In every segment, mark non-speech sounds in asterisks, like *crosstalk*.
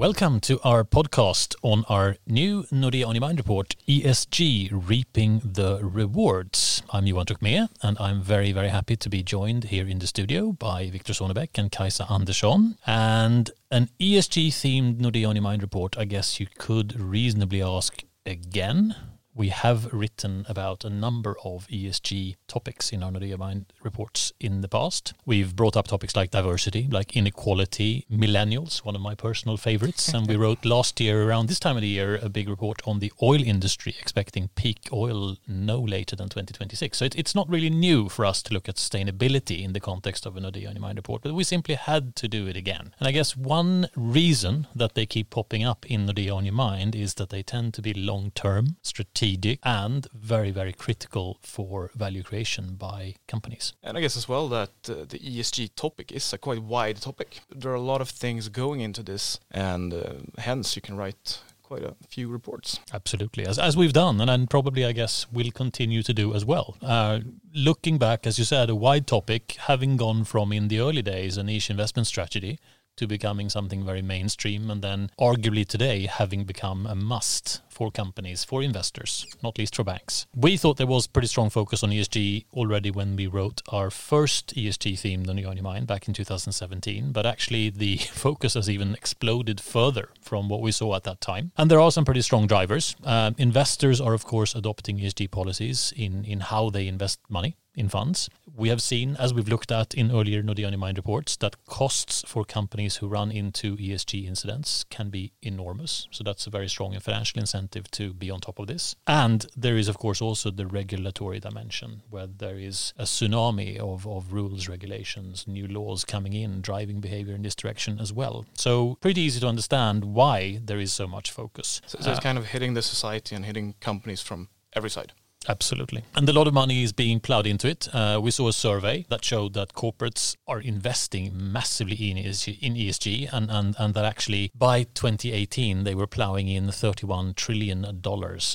Welcome to our podcast on our new Nordea On Mind report, ESG Reaping the Rewards. I'm Johan Trocmé, and I'm very, very happy to be joined here in the studio by Victor Sonnebeck and Kajsa Andersson. And an ESG themed Nordea On Mind report, I guess you could reasonably ask again we have written about a number of ESG topics in our Nordea Mind reports in the past. We've brought up topics like diversity, like inequality, millennials, one of my personal favorites. and we *laughs* wrote last year, around this time of the year, a big report on the oil industry, expecting peak oil no later than 2026. So it, it's not really new for us to look at sustainability in the context of a Nordea Mind report, but we simply had to do it again. And I guess one reason that they keep popping up in Nordea On Your Mind is that they tend to be long term, strategic strategic and very, very critical for value creation by companies. And I guess as well that uh, the ESG topic is a quite wide topic. There are a lot of things going into this, and uh, hence you can write quite a few reports. Absolutely, as, as we've done, and, and probably, I guess, will continue to do as well. Uh, looking back, as you said, a wide topic, having gone from in the early days a niche investment strategy to becoming something very mainstream and then arguably today having become a must for companies, for investors, not least for banks. We thought there was pretty strong focus on ESG already when we wrote our first ESG theme, Nordea On Your Mind, back in 2017, but actually the *laughs* focus has even exploded further from what we saw at that time. And there are some pretty strong drivers. Uh, investors are, of course, adopting ESG policies in, in how they invest money in funds. We have seen, as we've looked at in earlier Your Mind reports, that costs for companies who run into ESG incidents can be enormous. So that's a very strong financial incentive to be on top of this. And there is, of course, also the regulatory dimension, where there is a tsunami of, of rules, regulations, new laws coming in, driving behavior in this direction as well. So pretty easy to understand why there is so much focus. So, so it's uh, kind of hitting the society and hitting companies from every side. Absolutely. And a lot of money is being plowed into it. Uh, we saw a survey that showed that corporates are investing massively in ESG, in ESG and, and, and that actually by 2018 they were plowing in $31 trillion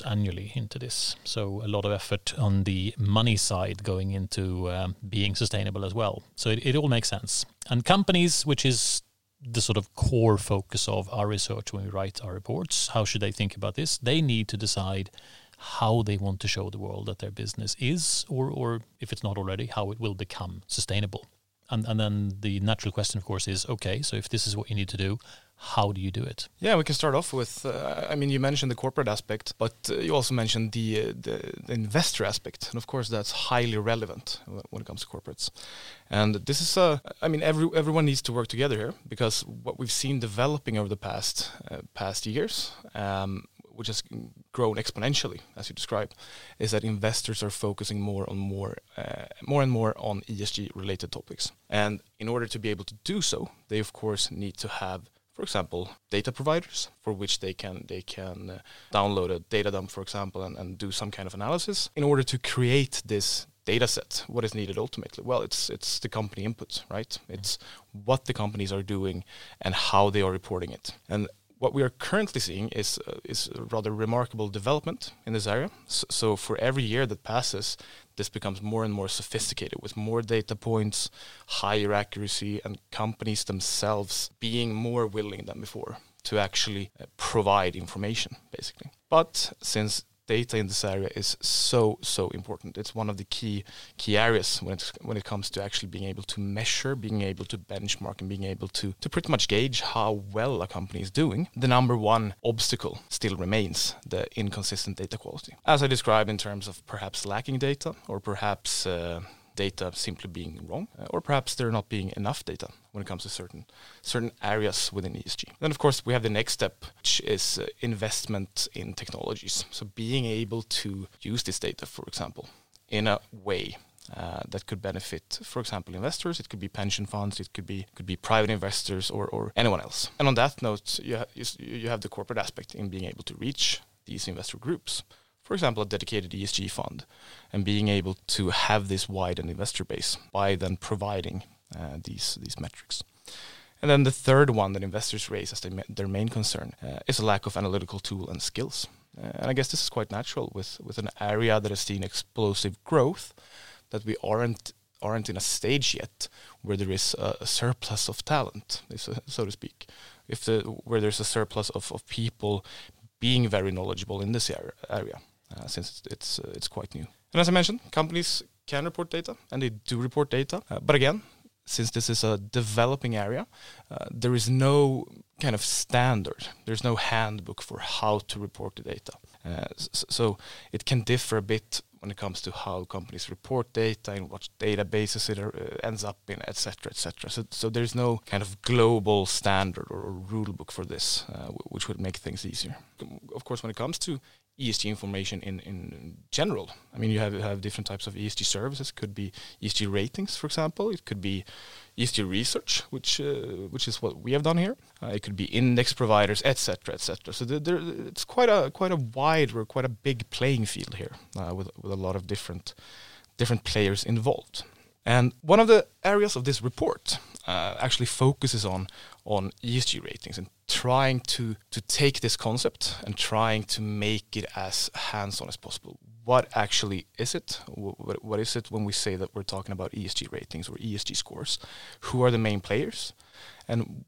annually into this. So a lot of effort on the money side going into um, being sustainable as well. So it, it all makes sense. And companies, which is the sort of core focus of our research when we write our reports, how should they think about this? They need to decide how they want to show the world that their business is, or, or if it's not already, how it will become sustainable. And, and then the natural question, of course, is okay, so if this is what you need to do, how do you do it? Yeah, we can start off with. Uh, I mean, you mentioned the corporate aspect, but uh, you also mentioned the, uh, the, the investor aspect, and of course, that's highly relevant when it comes to corporates. And this is a. I mean, every everyone needs to work together here because what we've seen developing over the past uh, past years. Um, which has grown exponentially, as you described, is that investors are focusing more on more, uh, more and more on ESG-related topics. And in order to be able to do so, they of course need to have, for example, data providers for which they can they can uh, download a data dump, for example, and, and do some kind of analysis in order to create this data set what is needed ultimately. Well it's it's the company input right? It's what the companies are doing and how they are reporting it. And what we are currently seeing is uh, is a rather remarkable development in this area. So, so, for every year that passes, this becomes more and more sophisticated with more data points, higher accuracy, and companies themselves being more willing than before to actually uh, provide information, basically. But since data in this area is so so important. It's one of the key key areas when it when it comes to actually being able to measure, being able to benchmark, and being able to to pretty much gauge how well a company is doing. The number one obstacle still remains the inconsistent data quality, as I described in terms of perhaps lacking data or perhaps. Uh, data simply being wrong, uh, or perhaps there are not being enough data when it comes to certain certain areas within ESG. Then, of course, we have the next step, which is uh, investment in technologies. So, being able to use this data, for example, in a way uh, that could benefit, for example, investors. It could be pension funds. It could be could be private investors or, or anyone else. And on that note, you, ha- you have the corporate aspect in being able to reach these investor groups for example, a dedicated ESG fund, and being able to have this wide an investor base by then providing uh, these these metrics. And then the third one that investors raise as their main concern uh, is a lack of analytical tool and skills. Uh, and I guess this is quite natural with, with an area that has seen explosive growth, that we aren't aren't in a stage yet where there is a, a surplus of talent, so to speak. If the where there's a surplus of, of people being very knowledgeable in this area uh, since it's it's, uh, it's quite new. And as I mentioned, companies can report data and they do report data, uh, but again, since this is a developing area, uh, there is no kind of standard. There's no handbook for how to report the data. Uh, so it can differ a bit when it comes to how companies report data and what databases it uh, ends up in, etc., etc. So, so there's no kind of global standard or, or rule book for this, uh, which would make things easier. Of course, when it comes to ESG information in, in general. I mean, you have have different types of ESG services. Could be ESG ratings, for example. It could be ESG research, which uh, which is what we have done here. Uh, it could be index providers, etc., etc. So there, there, it's quite a quite a wide or quite a big playing field here, uh, with with a lot of different different players involved. And one of the areas of this report uh, actually focuses on on ESG ratings and trying to to take this concept and trying to make it as hands-on as possible. What actually is it? What, what is it when we say that we're talking about ESG ratings or ESG scores? Who are the main players, and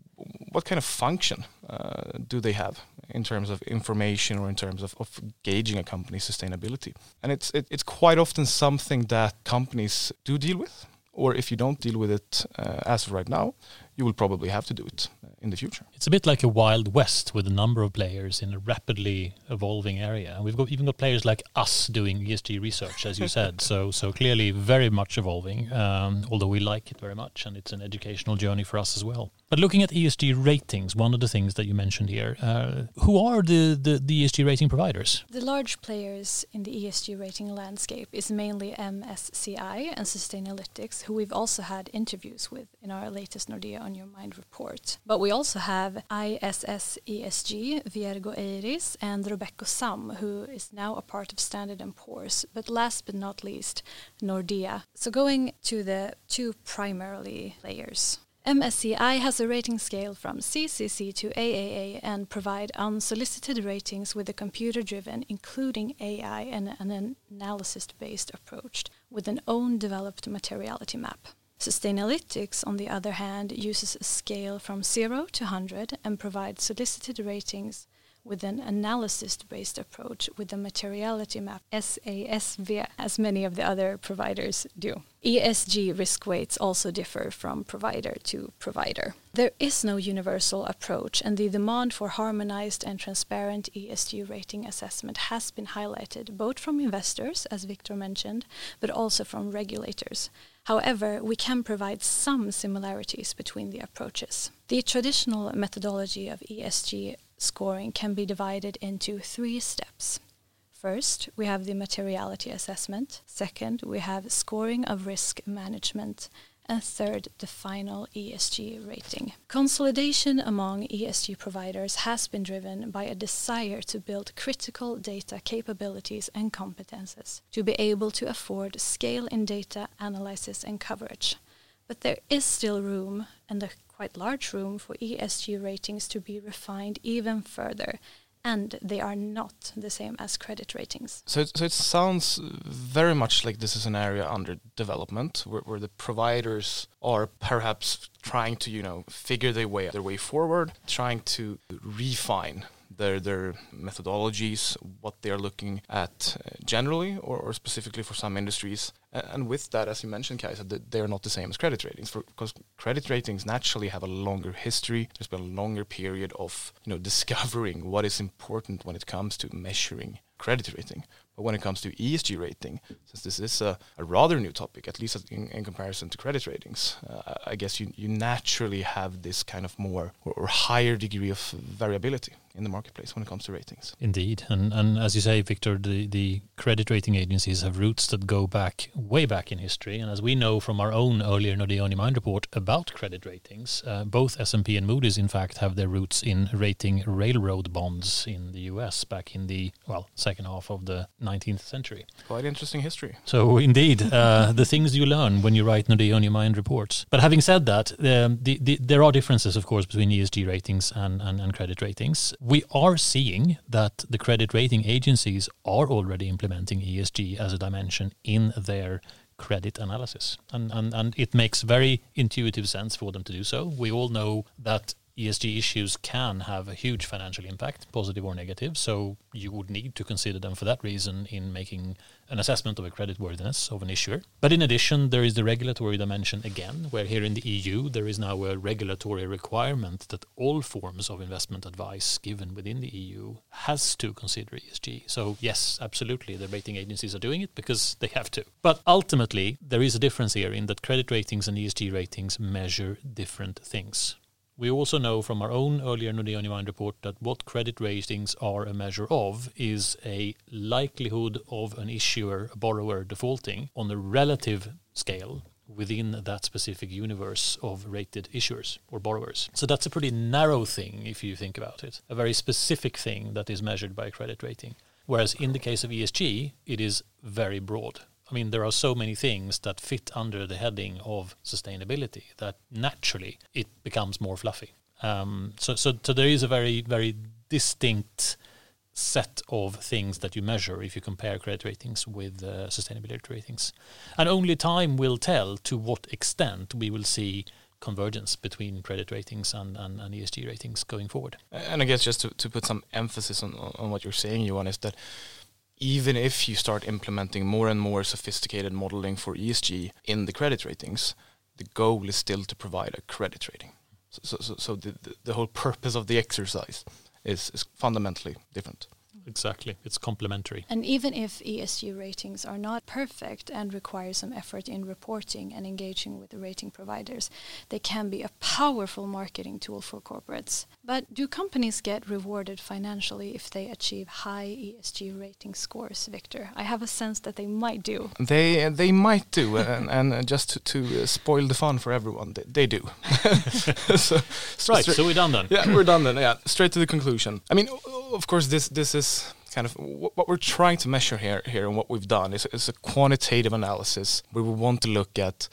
what kind of function uh, do they have in terms of information or in terms of, of gauging a company's sustainability? And it's it, it's quite often something that companies do deal with, or if you don't deal with it uh, as of right now, you will probably have to do it in the future. It's a bit like a wild west with a number of players in a rapidly evolving area. And we've got even got players like us doing ESG research, as you *laughs* said. So so clearly very much evolving. Um, although we like it very much, and it's an educational journey for us as well. But looking at ESG ratings, one of the things that you mentioned here, uh, who are the, the, the ESG rating providers? The large players in the ESG rating landscape is mainly MSCI and Sustainalytics, who we've also had interviews with in our latest Nordea on Your Mind report. But we also have ISS ESG, Vigeo Eiris, and Robeco Sam, who is now a part of Standard & Poor's. But last but not least, Nordea. So going to the two primarily players. MSCI has a rating scale from CCC to AAA and provide unsolicited ratings with a computer-driven, including AI and an analysis-based approach with an own developed materiality map. Sustainalytics, on the other hand, uses a scale from 0 to 100 and provides solicited ratings with an analysis-based approach with the materiality map SASB, as many of the other providers do. ESG risk weights also differ from provider to provider. There is no universal approach, and the demand for harmonized and transparent ESG rating assessment has been highlighted both from investors, as Victor mentioned, but also from regulators. However, we can provide some similarities between the approaches. The traditional methodology of ESG scoring can be divided into three steps. First, we have the materiality assessment. Second, we have scoring of risk management. And third, the final ESG rating. Consolidation among ESG providers has been driven by a desire to build critical data capabilities and competences to be able to afford scale in data analysis and coverage. But there is still room, and a quite large room, for ESG ratings to be refined even further and they are not the same as credit ratings. So, it, so it sounds very much like this is an area under development, where, where the providers are perhaps trying to, you know, figure their way their way forward, trying to refine their their methodologies, what they're looking at uh, generally or, or, specifically for some industries. And with that, as you mentioned, Kajsa, they're not the same as credit ratings for, because credit ratings naturally have a longer history. There's been a longer period of you know *laughs* discovering what is important when it comes to measuring credit rating. But when it comes to ESG rating, since this is a, a rather new topic, at least in, in comparison to credit ratings, uh, I guess you, you naturally have this kind of more or, or higher degree of variability in the marketplace when it comes to ratings. Indeed, and and as you say, Victor, the the credit rating agencies have roots that go back way back in history, and as we know from our own earlier Nordea On Mind report about credit ratings, uh, both S&P and Moody's, in fact, have their roots in rating railroad bonds in the U.S. back in the well second half of the 19th century. Quite interesting history. So indeed, uh, the things you learn when you write Nordea On Mind reports. But having said that, um, the, the, there are differences, of course, between ESG ratings and, and, and credit ratings we are seeing that the credit rating agencies are already implementing ESG as a dimension in their credit analysis. And, and, and it makes very intuitive sense for them to do so. We all know that ESG issues can have a huge financial impact, positive or negative. So you would need to consider them for that reason in making an assessment of a creditworthiness of an issuer. But in addition, there is the regulatory dimension again, where here in the EU there is now a regulatory requirement that all forms of investment advice given within the EU has to consider ESG. So yes, absolutely, the rating agencies are doing it because they have to. But ultimately, there is a difference here in that credit ratings and ESG ratings measure different things. We also know from our own earlier Nordea New report that what credit ratings are a measure of is a likelihood of an issuer, a borrower defaulting on a relative scale within that specific universe of rated issuers or borrowers. So that's a pretty narrow thing if you think about it, a very specific thing that is measured by a credit rating. Whereas in the case of ESG, it is very broad. I mean, there are so many things that fit under the heading of sustainability that naturally it becomes more fluffy. Um, so, so, so there is a very, very distinct set of things that you measure if you compare credit ratings with uh, sustainability ratings. And only time will tell to what extent we will see convergence between credit ratings and, and, and ESG ratings going forward. And I guess just to, to put some emphasis on, on what you're saying, Johan, is that even if you start implementing more and more sophisticated modeling for ESG in the credit ratings, the goal is still to provide a credit rating. So, so, so the, the whole purpose of the exercise is, is fundamentally different. Exactly. It's complementary. And even if ESG ratings are not perfect and require some effort in reporting and engaging with the rating providers, they can be a powerful marketing tool for corporates. But do companies get rewarded financially if they achieve high ESG rating scores, Victor? I have a sense that they might do. They they might do, *laughs* and, and uh, just to, to, uh, spoil the fun for everyone, they, they do. *laughs* so, right, so we're done then. Yeah, we're done then. Yeah, straight to the conclusion. I mean, of course, this this is kind of what we're trying to measure here here and what we've done is, is a quantitative analysis where we want to look at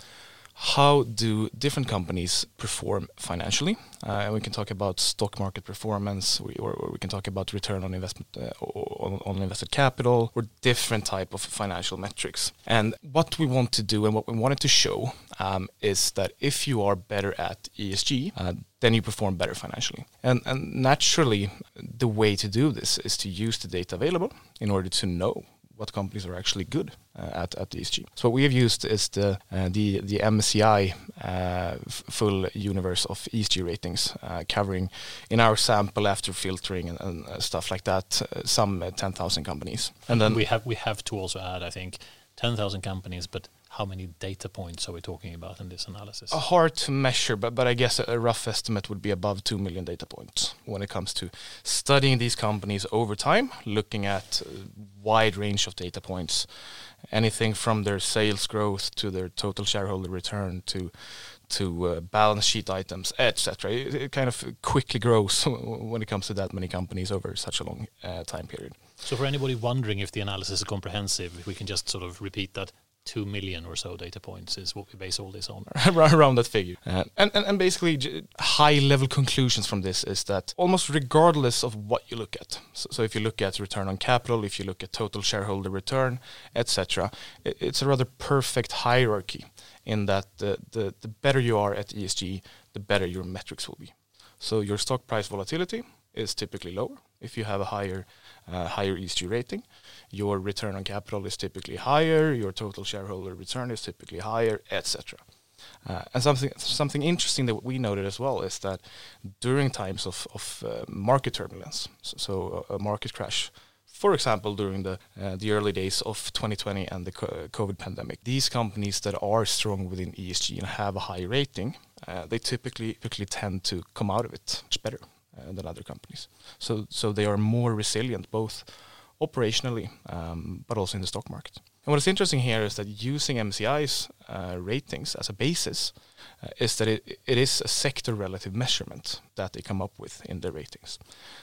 how do different companies perform financially? Uh, and we can talk about stock market performance, or, or, we can talk about return on investment uh, on, on, invested capital, or different type of financial metrics. And what we want to do and what we wanted to show um, is that if you are better at ESG, uh, then you perform better financially. And, and naturally, the way to do this is to use the data available in order to know what companies are actually good uh, at at ESG. So what we have used is the uh, the the MSCI uh, full universe of ESG ratings, uh, covering in our sample after filtering and, and uh, stuff like that, uh, some 10,000 companies. And then we have we have to also add, I think, 10,000 companies, but how many data points are we talking about in this analysis? Uh, hard to measure, but, but I guess a rough estimate would be above 2 million data points when it comes to studying these companies over time, looking at a wide range of data points, anything from their sales growth to their total shareholder return to to uh, balance sheet items, etc. It, it, kind of quickly grows *laughs* when it comes to that many companies over such a long uh, time period. So, for anybody wondering if the analysis is comprehensive, we can just sort of repeat that 2 million or so data points is what we base all this on. *laughs* Around that figure. Uh, and, and, and basically, high level conclusions from this is that almost regardless of what you look at, so, so if you look at return on capital, if you look at total shareholder return, etc., it, it's a rather perfect hierarchy in that the, the, the better you are at ESG, the better your metrics will be. So your stock price volatility is typically lower if you have a higher uh, higher ESG rating. Your return on capital is typically higher. Your total shareholder return is typically higher, etc. Uh, and something something interesting that we noted as well is that during times of, of uh, market turbulence, so, so, a market crash, for example, during the uh, the early days of 2020 and the COVID pandemic, these companies that are strong within ESG and have a high rating, uh, they typically typically tend to come out of it much better. Uh, than other companies. So so they are more resilient both operationally um, but also in the stock market. And what is interesting here is that using MSCI's uh, ratings as a basis uh, is that it, it is a sector relative measurement that they come up with in their ratings.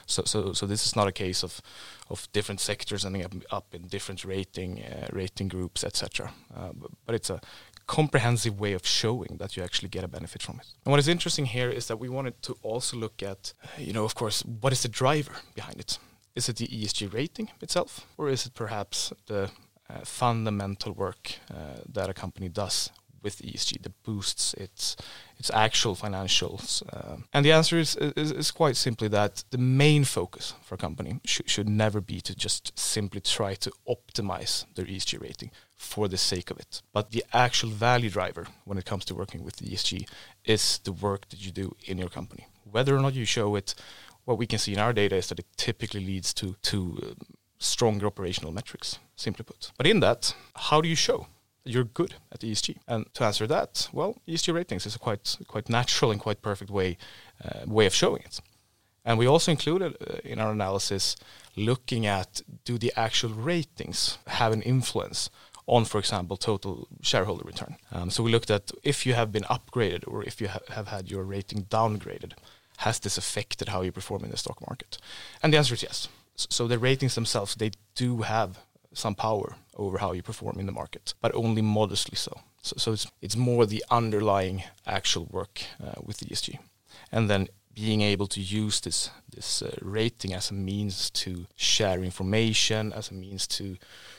So, so, so this is not a case of, of different sectors ending up, up in different rating uh, rating groups, etc. Uh, but, but, it's a comprehensive way of showing that you actually get a benefit from it. And what is interesting here is that we wanted to also look at, you know, of course, what is the driver behind it? Is it the ESG rating itself, or is it perhaps the uh, fundamental work uh, that a company does with ESG that boosts its its actual financials? Uh, and the answer is, is, is quite simply that the main focus for a company sh- should never be to just simply try to optimize their ESG rating for the sake of it. But the actual value driver when it comes to working with ESG is the work that you do in your company. Whether or not you show it, what we can see in our data is that it typically leads to to uh, stronger operational metrics, simply put. But in that, how do you show you're good at ESG? And to answer that, well, ESG ratings is a quite quite natural and quite perfect way uh, way of showing it. And we also included uh, in our analysis looking at do the actual ratings have an influence on, for example, total shareholder return. Um, so we looked at if you have been upgraded or if you ha- have had your rating downgraded, has this affected how you perform in the stock market? And the answer is yes. So the ratings themselves, they do have some power over how you perform in the market, but only modestly so. So, so it's, it's more the underlying actual work uh, with ESG. And then being able to use this this uh, rating as a means to share information, as a means to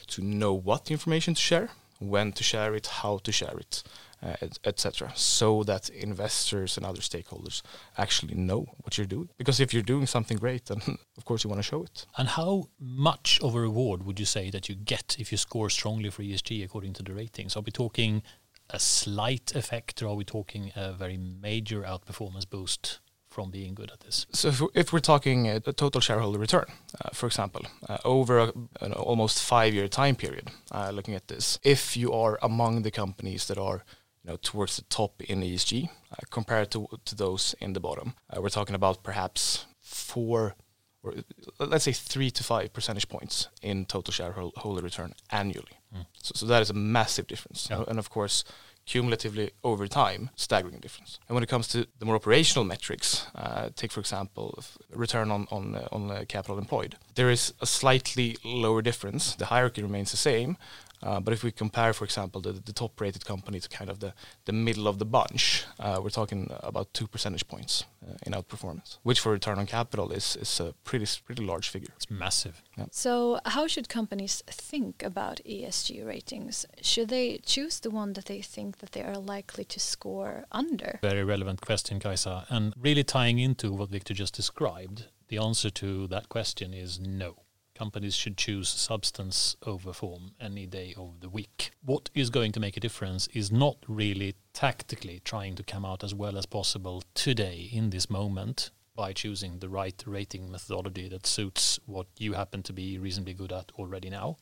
to know what information to share, when to share it, how to share it, uh, etc. So that investors and other stakeholders actually know what you're doing. Because if you're doing something great, then *laughs* of course you want to show it. And how much of a reward would you say that you get if you score strongly for ESG according to the ratings? Are we talking a slight effect, or are we talking a very major outperformance boost from being good at this? So if we're, if we're talking a, a total shareholder return, uh, for example, uh, over a, an almost five-year time period, uh, looking at this, if you are among the companies that are you know, towards the top in ESG uh, compared to, to those in the bottom, uh, we're talking about perhaps four or let's say three to five percentage points in total shareholder return annually. Mm. So, so, that is a massive difference. Yeah. And of course, cumulatively over time, staggering difference. And when it comes to the more operational metrics, uh, take for example return on on uh, on uh, capital employed, there is a slightly lower difference. The hierarchy remains the same, uh, but if we compare, for example, the, the top rated company to kind of the, the middle of the bunch, uh, we're talking about two percentage points uh, in outperformance, which for return on capital is, is a pretty, pretty large figure. It's massive. So, how should companies think about ESG ratings? Should they choose the one that they think that they are likely to score under? Very relevant question, Kajsa. And really tying into what Victor just described, the answer to that question is no companies should choose substance over form any day of the week. What is going to make a difference is not really tactically trying to come out as well as possible today in this moment by choosing the right rating methodology that suits what you happen to be reasonably good at already now.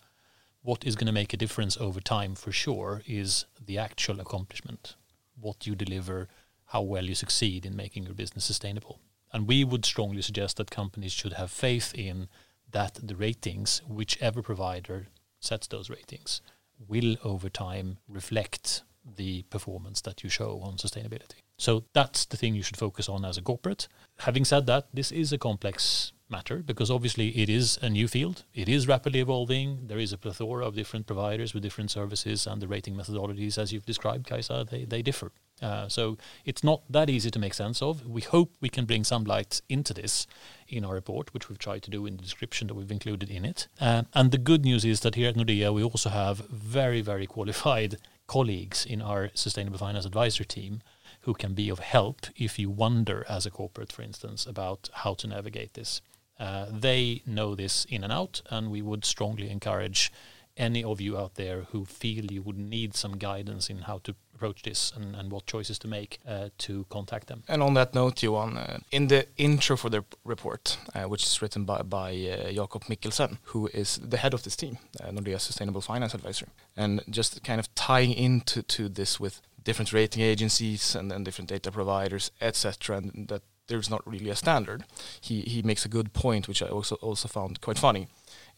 What is going to make a difference over time for sure is the actual accomplishment, what you deliver, how well you succeed in making your business sustainable. And we would strongly suggest that companies should have faith in that the ratings, whichever provider sets those ratings, will over time reflect the performance that you show on sustainability. So that's the thing you should focus on as a corporate. Having said that, this is a complex matter because obviously it is a new field. It is rapidly evolving. There is a plethora of different providers with different services, and the rating methodologies, as you've described, Kajsa, they, they differ. Uh, so it's not that easy to make sense of. We hope we can bring some light into this in our report, which we've tried to do in the description that we've included in it. Uh, and the good news is that here at Nordea, we also have very, very qualified *laughs* colleagues in our sustainable finance advisory team who can be of help if you wonder as a corporate, for instance, about how to navigate this. Uh, they know this in and out, and we would strongly encourage any of you out there who feel you would need some guidance in how to approach this and, and what choices to make uh, to contact them. And on that note, Johan, uh, in the intro for the report, uh, which is written by, by uh, Jakob Mikkelsen, who is the head of this team, uh, Nordea Sustainable Finance Advisor, and just kind of tying into to this with different rating agencies and then different data providers, etc., and that there's not really a standard. He he makes a good point, which I also also found quite funny,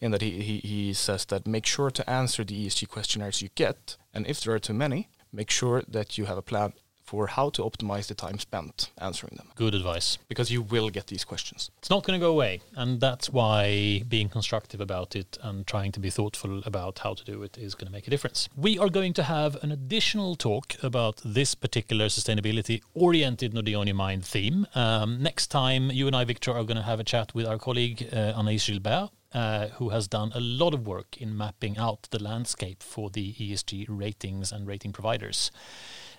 in that he, he, he says that make sure to answer the ESG questionnaires you get, and if there are too many, make sure that you have a plan for how to optimize the time spent answering them. Good advice. Because you will get these questions. It's not going to go away. And that's why being constructive about it and trying to be thoughtful about how to do it is going to make a difference. We are going to have an additional talk about this particular sustainability oriented Nordea on Your Mind theme. Um, next time, you and I, Victor, are going to have a chat with our colleague uh, Anaïs Gilbert uh, who has done a lot of work in mapping out the landscape for the ESG ratings and rating providers.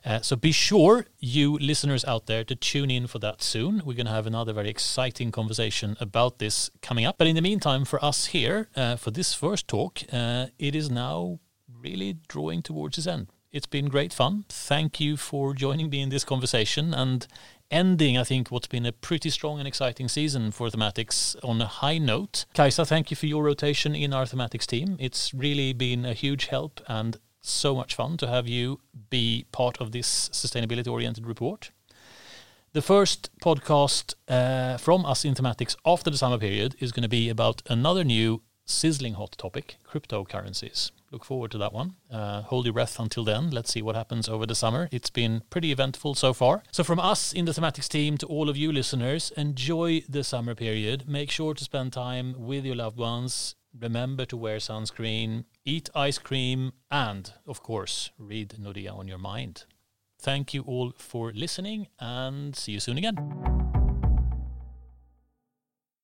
Uh, so be sure, you listeners out there, to tune in for that soon. We're going to have another very exciting conversation about this coming up. But in the meantime, for us here, uh, for this first talk, uh, it is now really drawing towards its end. It's been great fun. Thank you for joining me in this conversation and ending, I think, what's been a pretty strong and exciting season for thematics on a high note. Kajsa, thank you for your rotation in our thematics team. It's really been a huge help and so much fun to have you be part of this sustainability oriented report. The first podcast uh, from us in thematics after the summer period is going to be about another new sizzling hot topic cryptocurrencies. Look forward to that one. Uh, hold your breath until then. Let's see what happens over the summer. It's been pretty eventful so far. So, from us in the thematics team to all of you listeners, enjoy the summer period. Make sure to spend time with your loved ones. Remember to wear sunscreen, eat ice cream, and, of course, read Nordea on your mind. Thank you all for listening and see you soon again.